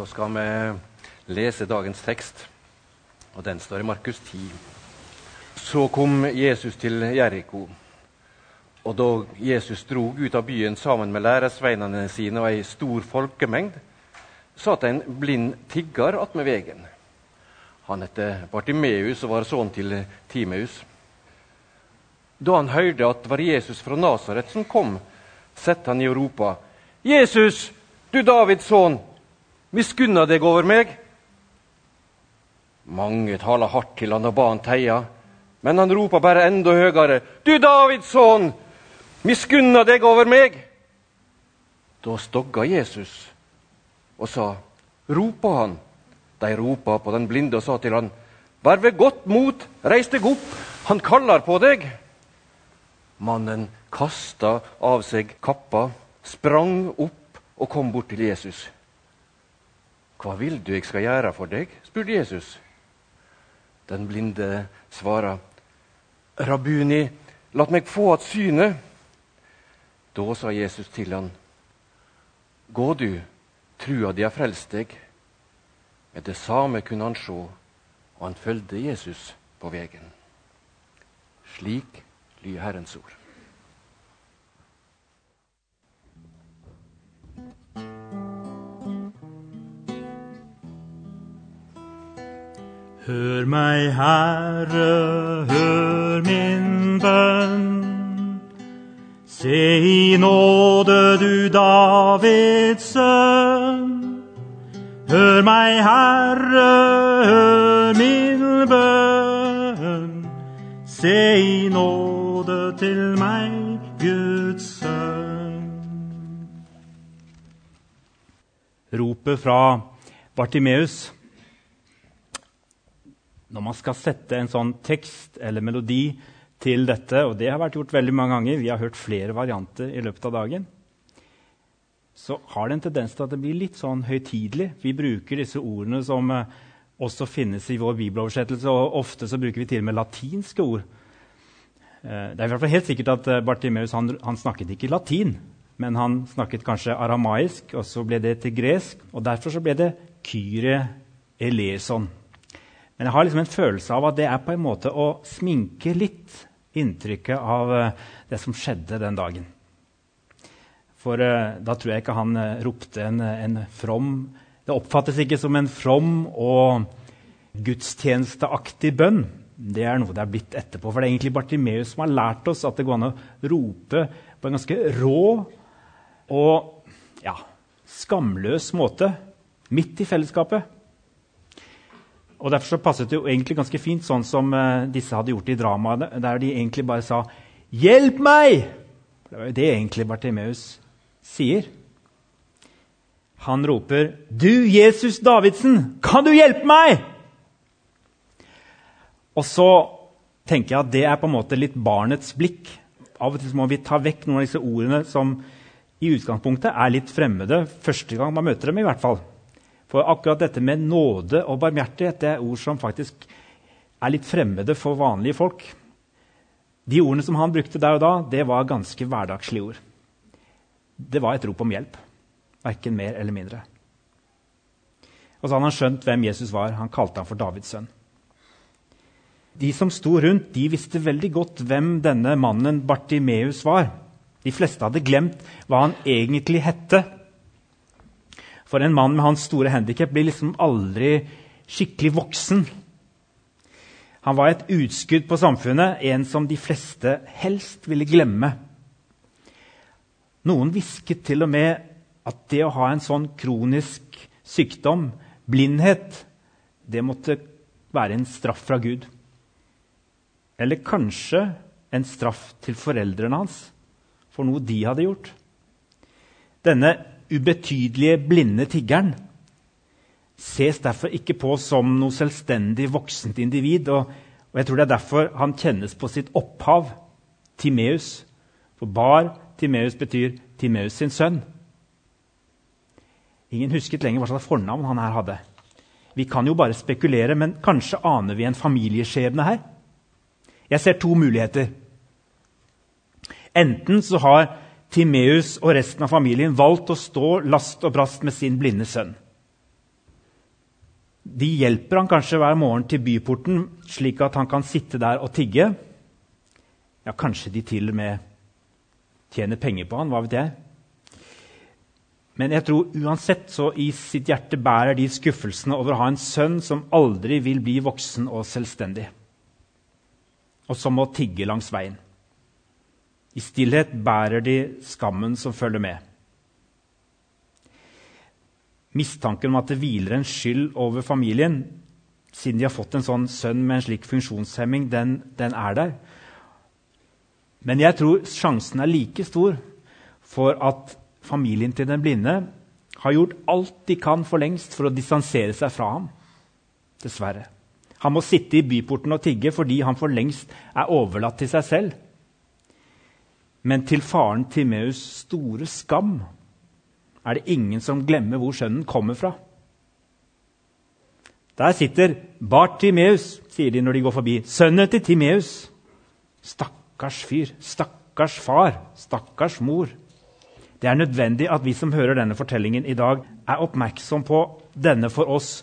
så skal vi lese dagens tekst. Og den står i Markus 10. Så kom Jesus til Jeriko. Og da Jesus drog ut av byen sammen med læresveinene sine og ei stor folkemengd, satt en blind tigger attmed vegen. Han het Bartimeus og var sønn til Timeus. Da han hørte at det var Jesus fra Nasaret som kom, satte han i og ropa, 'Jesus, du Davids sønn, miskunna deg over meg.' Mange tala hardt til han og ba han teia, men han ropa bare enda høyere, 'Du Davids sønn, miskunna deg over meg.' Da stogga Jesus og sa, 'Ropa han.' De ropa på den blinde og sa til han, 'Vær ved godt mot, reis deg opp, han kaller på deg.' Mannen kasta av seg kappa, sprang opp og kom bort til Jesus. 'Hva vil du jeg skal gjøre for deg?' spurte Jesus. Den blinde svarer, 'Rabuni, la meg få att synet.' Da sa Jesus til han, 'Gå du, trua di har frelst deg.' Med det samme kunne han se, og han fulgte Jesus på veien. Slik lyder Herrens ord. Hør meg, Herre, hør min bønn. Se i nåde, du Davids sønn. Hør meg, Herre, hør min bønn. Se i nåde til meg, Guds sønn. Ropet fra Bartimeus når man skal sette en sånn tekst eller melodi til dette, og det har vært gjort veldig mange ganger, vi har hørt flere varianter i løpet av dagen, så har det en tendens til at det blir litt sånn høytidelig. Vi bruker disse ordene som eh, også finnes i vår bibeloversettelse, og ofte så bruker vi til og med latinske ord. Eh, det er i hvert fall helt sikkert at eh, Bartimeus han, han snakket ikke latin, men han snakket kanskje aramaisk, og så ble det til gresk, og derfor så ble det kyrie eleison. Men jeg har liksom en følelse av at det er på en måte å sminke litt inntrykket av uh, det som skjedde den dagen. For uh, da tror jeg ikke han uh, ropte en, en, from Det oppfattes ikke som en from og gudstjenesteaktig bønn. Det er noe det er blitt etterpå. For det er egentlig Bartimeus som har lært oss at det går an å rope på en ganske rå og ja, skamløs måte midt i fellesskapet. Og Derfor så passet det jo egentlig ganske fint sånn som uh, disse hadde gjort i dramaene, der de egentlig bare sa 'Hjelp meg!' Det var jo det egentlig Bartimeus sier. Han roper, 'Du, Jesus Davidsen, kan du hjelpe meg?' Og så tenker jeg at det er på en måte litt barnets blikk. Av og til må vi ta vekk noen av disse ordene som i utgangspunktet er litt fremmede. Første gang man møter dem, i hvert fall. For akkurat dette med nåde og barmhjertighet det er ord som faktisk er litt fremmede for vanlige folk. De ordene som han brukte der og da, det var ganske hverdagslige ord. Det var et rop om hjelp. Verken mer eller mindre. Og så hadde han skjønt hvem Jesus var. Han kalte ham for Davids sønn. De som sto rundt, de visste veldig godt hvem denne mannen Bartimeus var. De fleste hadde glemt hva han egentlig hette. For en mann med hans store handikap blir liksom aldri skikkelig voksen. Han var et utskudd på samfunnet, en som de fleste helst ville glemme. Noen hvisket til og med at det å ha en sånn kronisk sykdom, blindhet, det måtte være en straff fra Gud. Eller kanskje en straff til foreldrene hans for noe de hadde gjort. Denne ubetydelige, blinde tiggeren ses derfor ikke på som noe selvstendig voksent individ. Og, og, jeg tror det er derfor han kjennes på sitt opphav, Timeus. For Bar Timeus betyr Timeus sin sønn. Ingen husket lenger hva slags fornavn han her hadde. Vi kan jo bare spekulere, men kanskje aner vi en familieskjebne her? Jeg ser to muligheter. Enten så har Timeus og resten av familien valgt å stå last og brast med sin blinde sønn. De hjelper han kanskje hver morgen til byporten, slik at han kan sitte der og tigge. Ja, kanskje de til og med tjener penger på han, hva vet jeg. Men jeg tror uansett så i sitt hjerte bærer de skuffelsene over å ha en sønn som aldri vil bli voksen og selvstendig, og som må tigge langs veien. I stillhet bærer de skammen som følger med. Mistanken om at det hviler en skyld over familien, siden de har fått en sånn sønn med en slik funksjonshemming, den, den er der. Men jeg tror sjansen er like stor for at familien til den blinde har gjort alt de kan for lengst for å distansere seg fra ham. Dessverre. Han må sitte i byporten og tigge fordi han for lengst er overlatt til seg selv. Men til faren Timeus' store skam er det ingen som glemmer hvor sønnen kommer fra. Der sitter Bartimeus, sier de når de går forbi. Sønnen til Timeus. Stakkars fyr. Stakkars far. Stakkars mor. Det er nødvendig at vi som hører denne fortellingen i dag, er oppmerksom på denne for oss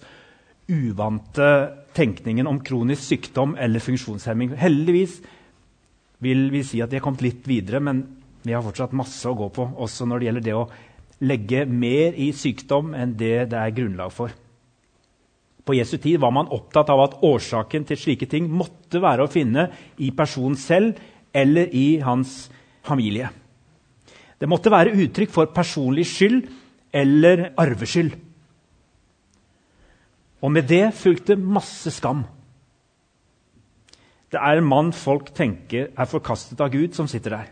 uvante tenkningen om kronisk sykdom eller funksjonshemming. Heldigvis vil vi si at vi er kommet litt videre, men vi har fortsatt masse å gå på, også når det gjelder det å legge mer i sykdom enn det det er grunnlag for. På Jesu tid var man opptatt av at årsaken til slike ting måtte være å finne i personen selv eller i hans familie. Det måtte være uttrykk for personlig skyld eller arveskyld. Og med det fulgte masse skam. Det er en mann folk tenker er forkastet av Gud, som sitter der.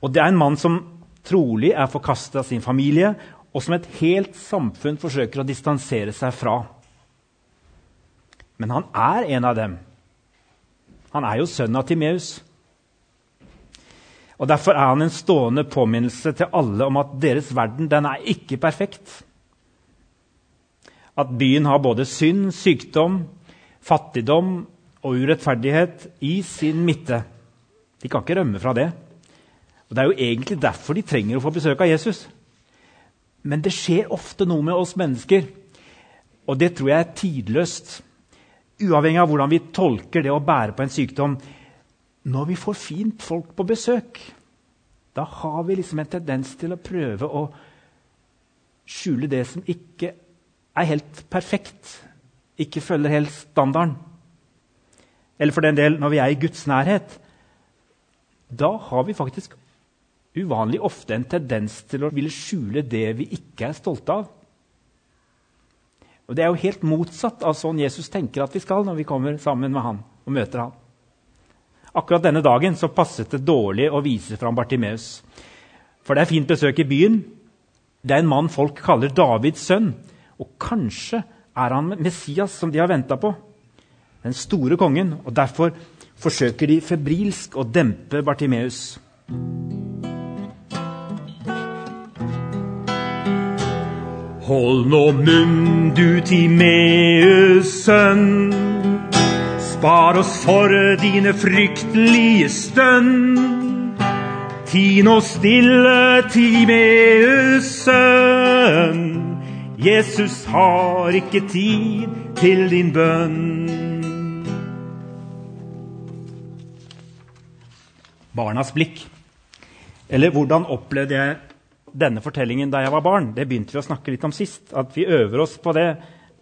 Og det er en mann som trolig er forkastet av sin familie, og som et helt samfunn forsøker å distansere seg fra. Men han er en av dem. Han er jo sønn av Timeus. Og Derfor er han en stående påminnelse til alle om at deres verden den er ikke perfekt. At byen har både synd, sykdom, fattigdom og urettferdighet i sin midte. De kan ikke rømme fra det. Og Det er jo egentlig derfor de trenger å få besøk av Jesus. Men det skjer ofte noe med oss mennesker, og det tror jeg er tidløst. Uavhengig av hvordan vi tolker det å bære på en sykdom. Når vi får fint folk på besøk, da har vi liksom en tendens til å prøve å skjule det som ikke er helt perfekt, ikke følger helt standarden. Eller for den del når vi er i Guds nærhet. Da har vi faktisk uvanlig ofte en tendens til å ville skjule det vi ikke er stolte av. Og Det er jo helt motsatt av sånn Jesus tenker at vi skal når vi kommer sammen med han og møter han. Akkurat denne dagen så passet det dårlig å vise fram Bartimeus. For det er fint besøk i byen. Det er en mann folk kaller Davids sønn. Og kanskje er han Messias som de har venta på. Den store kongen. Og derfor forsøker de febrilsk å dempe Bartimeus. Hold nå munn, du Timeus sønn. Spar oss for dine fryktelige stønn. Ti nå stille, Timeus sønn. Jesus har ikke tid til din bønn. Barnas blikk. Eller hvordan opplevde jeg denne fortellingen da jeg var barn. Det begynte vi å snakke litt om sist. At vi øver oss på det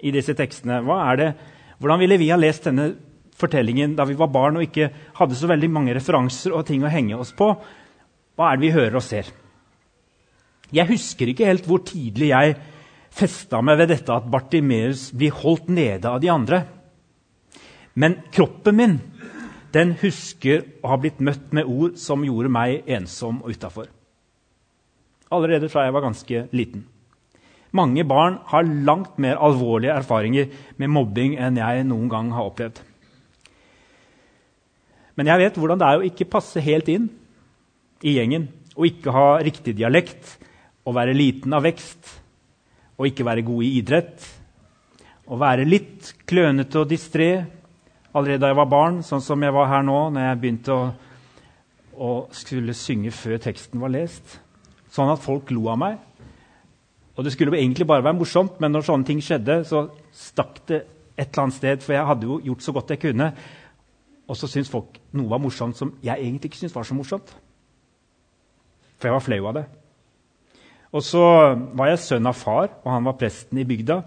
i disse tekstene. Det, hvordan ville vi ha lest denne fortellingen da vi var barn og ikke hadde så veldig mange referanser og ting å henge oss på? Hva er det vi hører og ser? Jeg husker ikke helt hvor tidlig jeg festa meg ved dette at Bartimeus blir holdt nede av de andre. Men kroppen min den husker å ha blitt møtt med ord som gjorde meg ensom og utafor allerede fra jeg var ganske liten. Mange barn har langt mer alvorlige erfaringer med mobbing enn jeg noen gang har opplevd. Men jeg vet hvordan det er å ikke passe helt inn i gjengen. Å ikke ha riktig dialekt, å være liten av vekst, å ikke være god i idrett. Å være litt klønete og distré allerede da jeg var barn, sånn som jeg var her nå når jeg begynte å, å skulle synge før teksten var lest sånn at folk lo av meg. Og det skulle egentlig bare være morsomt, men når sånne ting skjedde, så stakk det et eller annet sted, for jeg hadde jo gjort så godt jeg kunne. Og så syntes folk noe var morsomt som jeg egentlig ikke syntes var så morsomt. For jeg var flau av det. Og så var jeg sønn av far, og han var presten i bygda.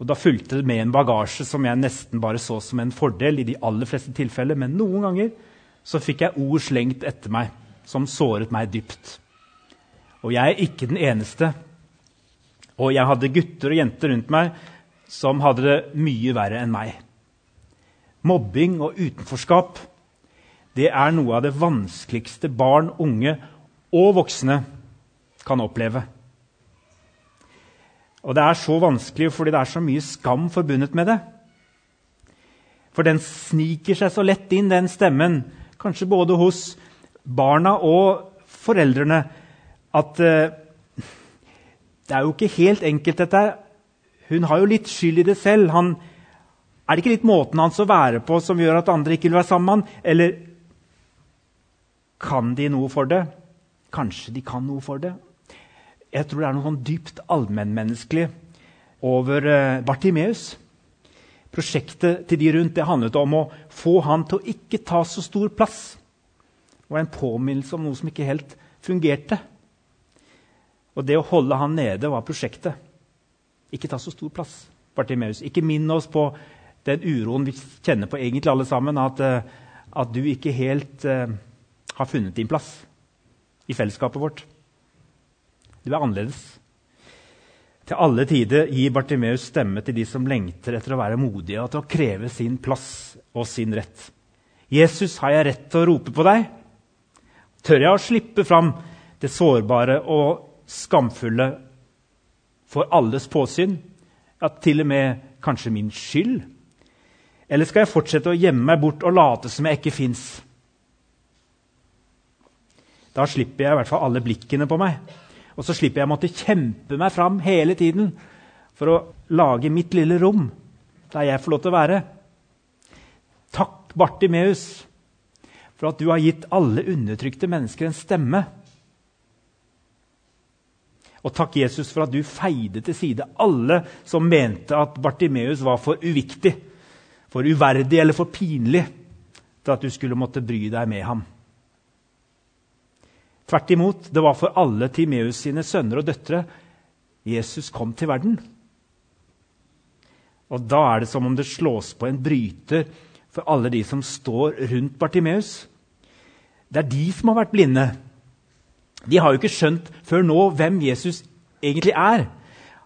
Og Da fulgte det med en bagasje som jeg nesten bare så som en fordel. i de aller fleste tilfeller, Men noen ganger så fikk jeg ord slengt etter meg som såret meg dypt. Og jeg er ikke den eneste. Og jeg hadde gutter og jenter rundt meg som hadde det mye verre enn meg. Mobbing og utenforskap det er noe av det vanskeligste barn, unge og voksne kan oppleve. Og det er så vanskelig fordi det er så mye skam forbundet med det. For den sniker seg så lett inn, den stemmen, kanskje både hos barna og foreldrene, at uh, det er jo ikke helt enkelt, dette. Hun har jo litt skyld i det selv. Han, er det ikke litt måten hans å være på som gjør at andre ikke vil være sammen med han? Eller kan de noe for det? Kanskje de kan noe for det? Jeg tror det er noe sånn dypt allmennmenneskelig over eh, Bartimeus. Prosjektet til de rundt det handlet om å få han til å ikke ta så stor plass. Det var en påminnelse om noe som ikke helt fungerte. Og det å holde han nede var prosjektet. Ikke ta så stor plass. Bartimeus. Ikke minn oss på den uroen vi kjenner på egentlig alle sammen, at, uh, at du ikke helt uh, har funnet din plass i fellesskapet vårt. Du er annerledes. Til alle tider gir Bartimeus stemme til de som lengter etter å være modige og til å kreve sin plass og sin rett. Jesus, har jeg rett til å rope på deg? Tør jeg å slippe fram det sårbare og skamfulle for alles påsyn? Ja, til og med kanskje min skyld? Eller skal jeg fortsette å gjemme meg bort og late som jeg ikke fins? Da slipper jeg i hvert fall alle blikkene på meg. Og så slipper jeg å måtte kjempe meg fram hele tiden for å lage mitt lille rom der jeg får lov til å være. Takk, Bartimeus, for at du har gitt alle undertrykte mennesker en stemme. Og takk, Jesus, for at du feide til side alle som mente at Bartimeus var for uviktig, for uverdig eller for pinlig til at du skulle måtte bry deg med ham. Tvert imot, det var for alle Timeus sine sønner og døtre Jesus kom til verden. Og da er det som om det slås på en bryter for alle de som står rundt Bartimeus. Det er de som har vært blinde. De har jo ikke skjønt før nå hvem Jesus egentlig er.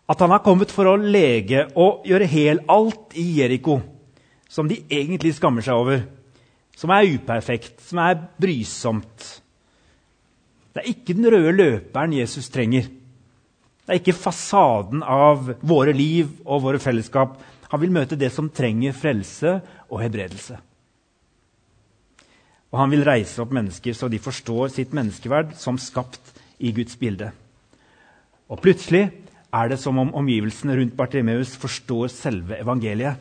At han har kommet for å lege og gjøre hel alt i Jeriko som de egentlig skammer seg over. Som er uperfekt, som er brysomt. Det er ikke den røde løperen Jesus trenger. Det er ikke fasaden av våre liv og våre fellesskap. Han vil møte det som trenger frelse og hebredelse. Og han vil reise opp mennesker så de forstår sitt menneskeverd som skapt i Guds bilde. Og plutselig er det som om omgivelsene rundt Bartimeus forstår selve evangeliet.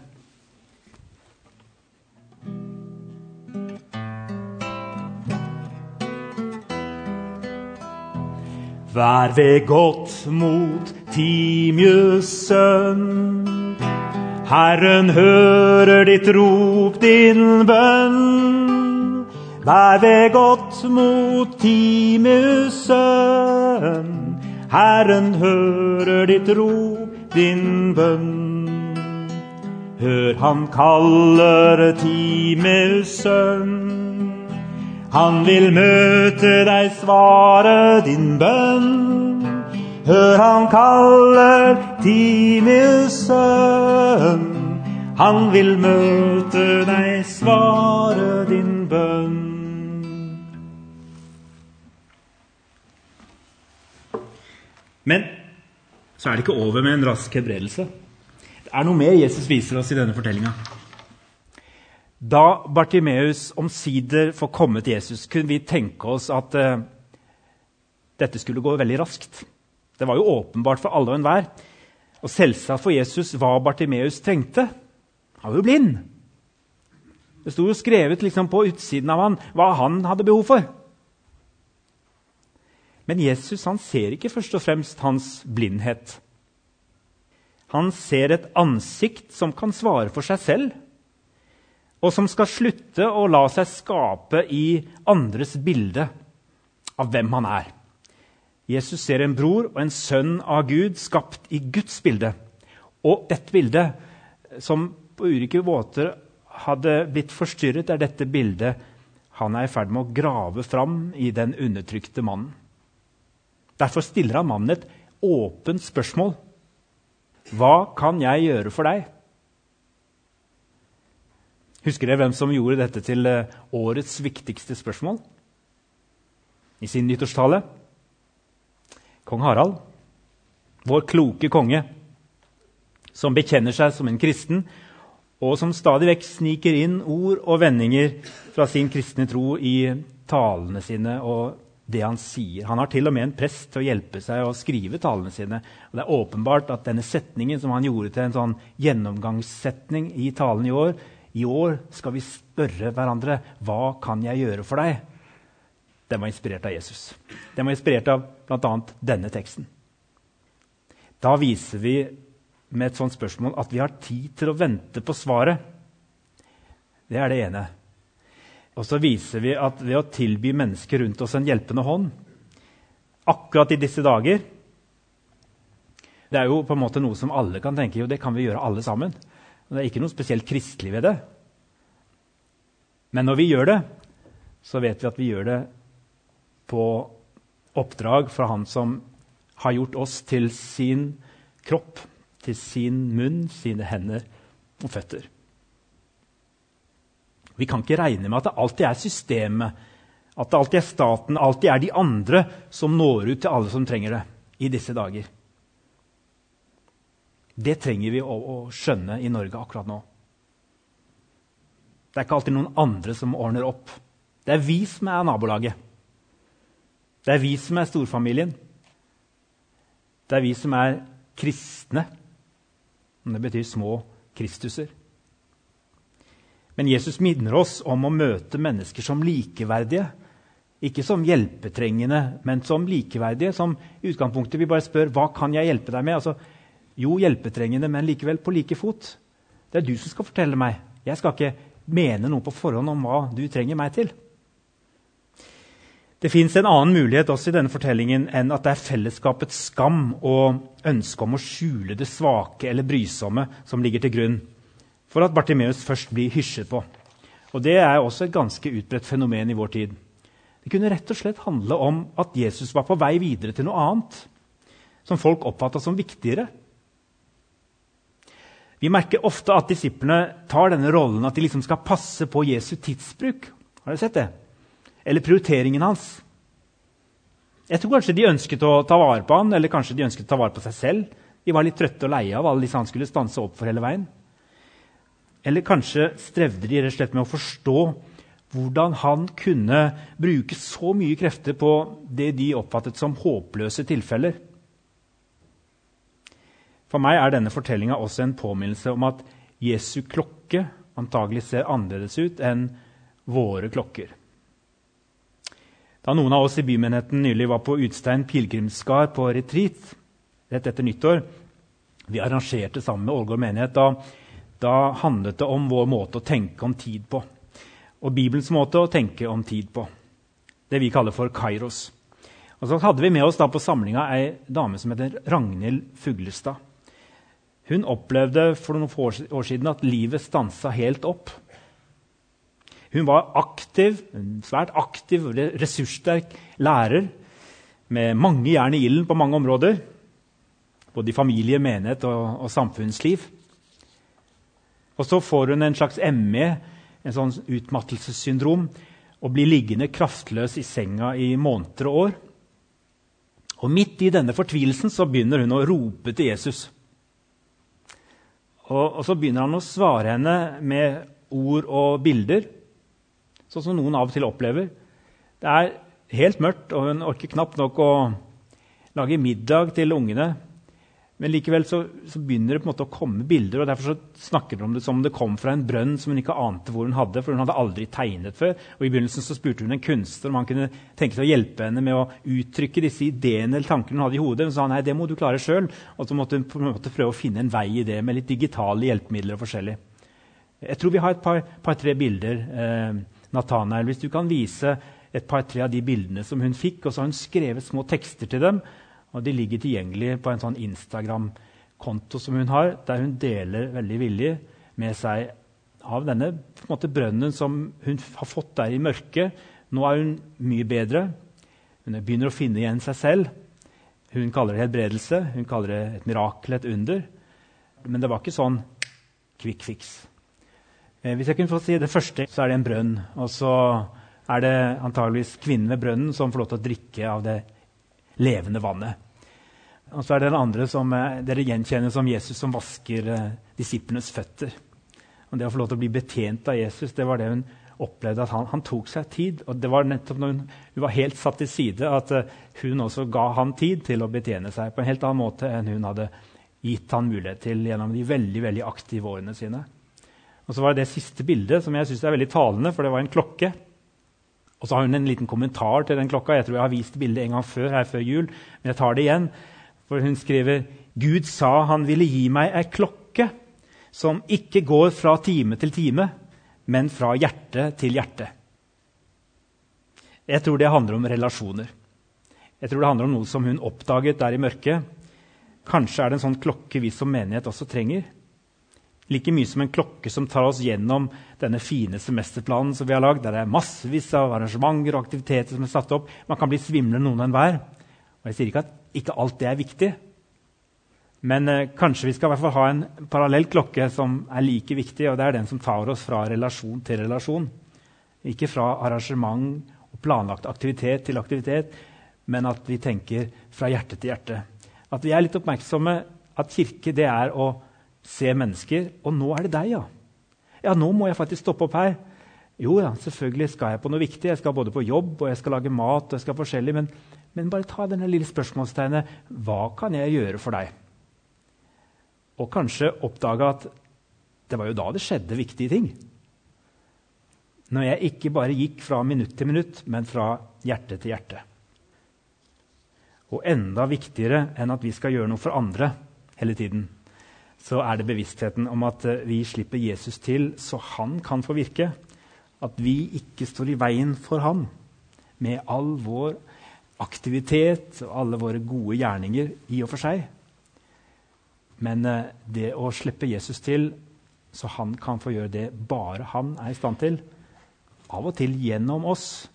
Vær ved godt mot Timius. Herren hører ditt rop, din bønn. Vær ved godt mot Timius. Herren hører ditt rop, din bønn. Hør, han kaller Timius. Han vil møte deg, svare din bønn. Hør han kaller Timius sønn. Han vil møte deg, svare din bønn. Men så er det ikke over med en rask hebredelse. Det er noe mer Jesus viser oss i denne fortellinga. Da Bartimeus omsider får komme til Jesus, kunne vi tenke oss at uh, dette skulle gå veldig raskt. Det var jo åpenbart for alle og enhver. Og selvsagt for Jesus hva Bartimeus trengte. Han var jo blind. Det sto jo skrevet liksom på utsiden av han hva han hadde behov for. Men Jesus han ser ikke først og fremst hans blindhet. Han ser et ansikt som kan svare for seg selv, og som skal slutte å la seg skape i andres bilde av hvem han er. Jesus ser en bror og en sønn av Gud skapt i Guds bilde. Og dette bildet, som på ulike måter hadde blitt forstyrret, er dette bildet han er i ferd med å grave fram i den undertrykte mannen. Derfor stiller han mannen et åpent spørsmål. Hva kan jeg gjøre for deg? Husker dere hvem som gjorde dette til eh, årets viktigste spørsmål i sin nyttårstale? Kong Harald, vår kloke konge, som bekjenner seg som en kristen, og som stadig vekk sniker inn ord og vendinger fra sin kristne tro i talene sine og det han sier. Han har til og med en prest til å hjelpe seg å skrive talene sine. Og det er åpenbart at denne setningen som han gjorde til en sånn gjennomgangssetning i talen i år I år skal vi spørre hverandre hva kan jeg gjøre for deg? Den var inspirert av Jesus. Den var inspirert av bl.a. denne teksten. Da viser vi med et sånt spørsmål at vi har tid til å vente på svaret. Det er det ene. Og så viser vi at ved å tilby mennesker rundt oss en hjelpende hånd akkurat i disse dager Det er jo på en måte noe som alle kan tenke jo, det kan vi gjøre alle sammen. Og det er ikke noe spesielt kristelig ved det. Men når vi gjør det, så vet vi at vi gjør det på oppdrag fra Han som har gjort oss til sin kropp til sin munn, sine hender og føtter. Vi kan ikke regne med at det alltid er systemet, at det alltid er staten, alltid er de andre som når ut til alle som trenger det i disse dager. Det trenger vi å, å skjønne i Norge akkurat nå. Det er ikke alltid noen andre som ordner opp. Det er vi som er nabolaget. Det er vi som er storfamilien. Det er vi som er kristne. Det betyr små Kristuser. Men Jesus minner oss om å møte mennesker som likeverdige. Ikke som hjelpetrengende, men som likeverdige. Som i utgangspunktet vi bare spør hva kan jeg hjelpe deg med. Altså, jo, hjelpetrengende, men likevel på like fot. Det er du som skal fortelle meg. Jeg skal ikke mene noe på forhånd om hva du trenger meg til. Det fins en annen mulighet også i denne fortellingen enn at det er fellesskapets skam og ønske om å skjule det svake eller brysomme som ligger til grunn for at Bartimeus først blir hysjet på. Og Det er også et ganske utbredt fenomen i vår tid. Det kunne rett og slett handle om at Jesus var på vei videre til noe annet, som folk oppfatta som viktigere. Vi merker ofte at disiplene tar denne rollen at de liksom skal passe på Jesu tidsbruk. Har dere sett det? eller prioriteringen hans. Jeg tror kanskje de ønsket å ta vare på han, eller kanskje de ønsket å ta vare på seg selv. De var litt trøtte og leie av alle disse han skulle stanse opp for hele veien. Eller kanskje strevde de rett og slett med å forstå hvordan han kunne bruke så mye krefter på det de oppfattet som håpløse tilfeller. For meg er denne fortellinga også en påminnelse om at Jesu klokke antagelig ser annerledes ut enn våre klokker. Da noen av oss i bymenigheten nylig var på Utstein pilegrimsgard på retreat rett etter nyttår Vi arrangerte sammen med Ålgård menighet. Da, da handlet det om vår måte å tenke om tid på. Og Bibelens måte å tenke om tid på. Det vi kaller for kairos. Og så hadde vi med oss da på samlinga ei dame som heter Ragnhild Fuglestad. Hun opplevde for noen år siden at livet stansa helt opp. Hun var aktiv, svært aktiv ressurssterk lærer med mange jern i ilden på mange områder. Både i familie, menighet og, og, samfunnsliv. Og så får hun en slags ME, en sånn utmattelsessyndrom, og blir liggende kraftløs i senga i måneder og år. Og Midt i denne fortvilelsen så begynner hun å rope til Jesus. Og, og så begynner han å svare henne med ord og bilder sånn som noen av og til opplever. Det er helt mørkt, og hun orker knapt nok å lage middag til ungene. Men likevel så, så, begynner det på en måte å komme bilder, og derfor snakker de om det som om det kom fra en brønn som hun ikke ante hvor hun hadde, for hun hadde aldri tegnet før. Og I begynnelsen så spurte hun en kunstner om han kunne tenke seg å hjelpe henne med å uttrykke disse ideene eller tankene hun hadde i hodet. Hun sa nei, det må du klare sjøl. Og så måtte hun på en måte prøve å finne en vei i det med litt digitale hjelpemidler og forskjellig. Jeg tror vi har et par-tre par, bilder. Eh, Nathanael, hvis du kan vise et par-tre av de bildene som hun fikk, og så har hun skrevet små tekster til dem og de ligger tilgjengelig på en sånn Instagram-konto som hun har, der hun deler veldig villig med seg av denne måte, brønnen som hun har fått der i mørket. Nå er hun mye bedre. Hun begynner å finne igjen seg selv. Hun kaller det helbredelse, hun kaller det et mirakel, et under. Men det var ikke sånn quick fix. Eh, hvis jeg kunne få si det første, så er det en brønn. Og så er det antageligvis kvinnen ved brønnen som får lov til å drikke av det levende vannet. Og så er det den andre som eh, dere gjenkjenner som Jesus som vasker eh, disiplenes føtter. Og Det å få lov til å bli betjent av Jesus det var det hun opplevde. at Han, han tok seg tid. Og det var nettopp når hun, hun, var helt satt til side, at uh, hun også ga han tid til å betjene seg på en helt annen måte enn hun hadde gitt han mulighet til gjennom de veldig veldig aktive årene sine. Og så var det det siste bildet som jeg synes er veldig talende, for det var en klokke. Og så har hun en liten kommentar til den klokka. Jeg tror jeg har vist bildet en gang før, her før jul, men jeg tar det igjen. For hun skriver Gud sa han ville gi meg ei klokke som ikke går fra time til time, men fra hjerte til hjerte. Jeg tror det handler om relasjoner. Jeg tror det handler om noe som hun oppdaget der i mørket. Kanskje er det en sånn klokke vi som menighet også trenger. Like mye som en klokke som tar oss gjennom denne fine semesterplanen som vi har lagd. Der det er massevis av arrangementer og aktiviteter som er satt opp. Man kan bli svimlende noen enhver. Og jeg sier ikke at ikke alt det er viktig. Men eh, kanskje vi skal i hvert fall ha en parallell klokke som er like viktig, og det er den som tar oss fra relasjon til relasjon. Ikke fra arrangement og planlagt aktivitet til aktivitet, men at vi tenker fra hjerte til hjerte. At vi er litt oppmerksomme at kirke det er å se mennesker. Og nå er det deg, ja. Ja, nå må jeg faktisk stoppe opp her. Jo ja, selvfølgelig skal jeg på noe viktig. Jeg skal både på jobb og jeg skal lage mat. og jeg skal forskjellig, men, men bare ta denne lille spørsmålstegnet. Hva kan jeg gjøre for deg? Og kanskje oppdage at det var jo da det skjedde viktige ting. Når jeg ikke bare gikk fra minutt til minutt, men fra hjerte til hjerte. Og enda viktigere enn at vi skal gjøre noe for andre hele tiden, så er det bevisstheten om at eh, vi slipper Jesus til så han kan få virke. At vi ikke står i veien for han med all vår aktivitet og alle våre gode gjerninger i og for seg. Men eh, det å slippe Jesus til så han kan få gjøre det bare han er i stand til, av og til gjennom oss,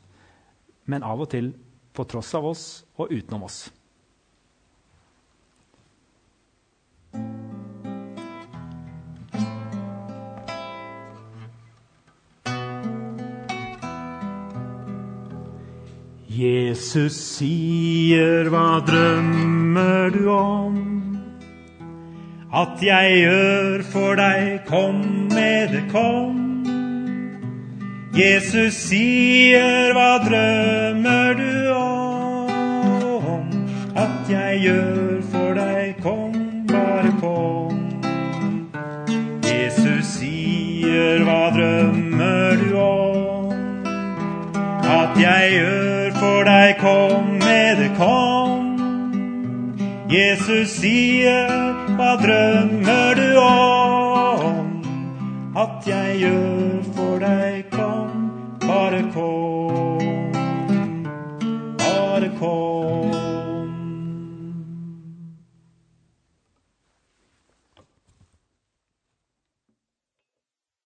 men av og til på tross av oss og utenom oss. Jesus sier, hva drømmer du om? At jeg gjør for deg, kom med det, kom. Jesus sier, hva drømmer du om? At jeg gjør for deg, kom, bare kom. Jesus sier, hva drømmer du om? At jeg gjør for deg kommer det kom. Jesus sier, hva drømmer du om? At jeg gjør for deg, kom, bare kom, bare kom.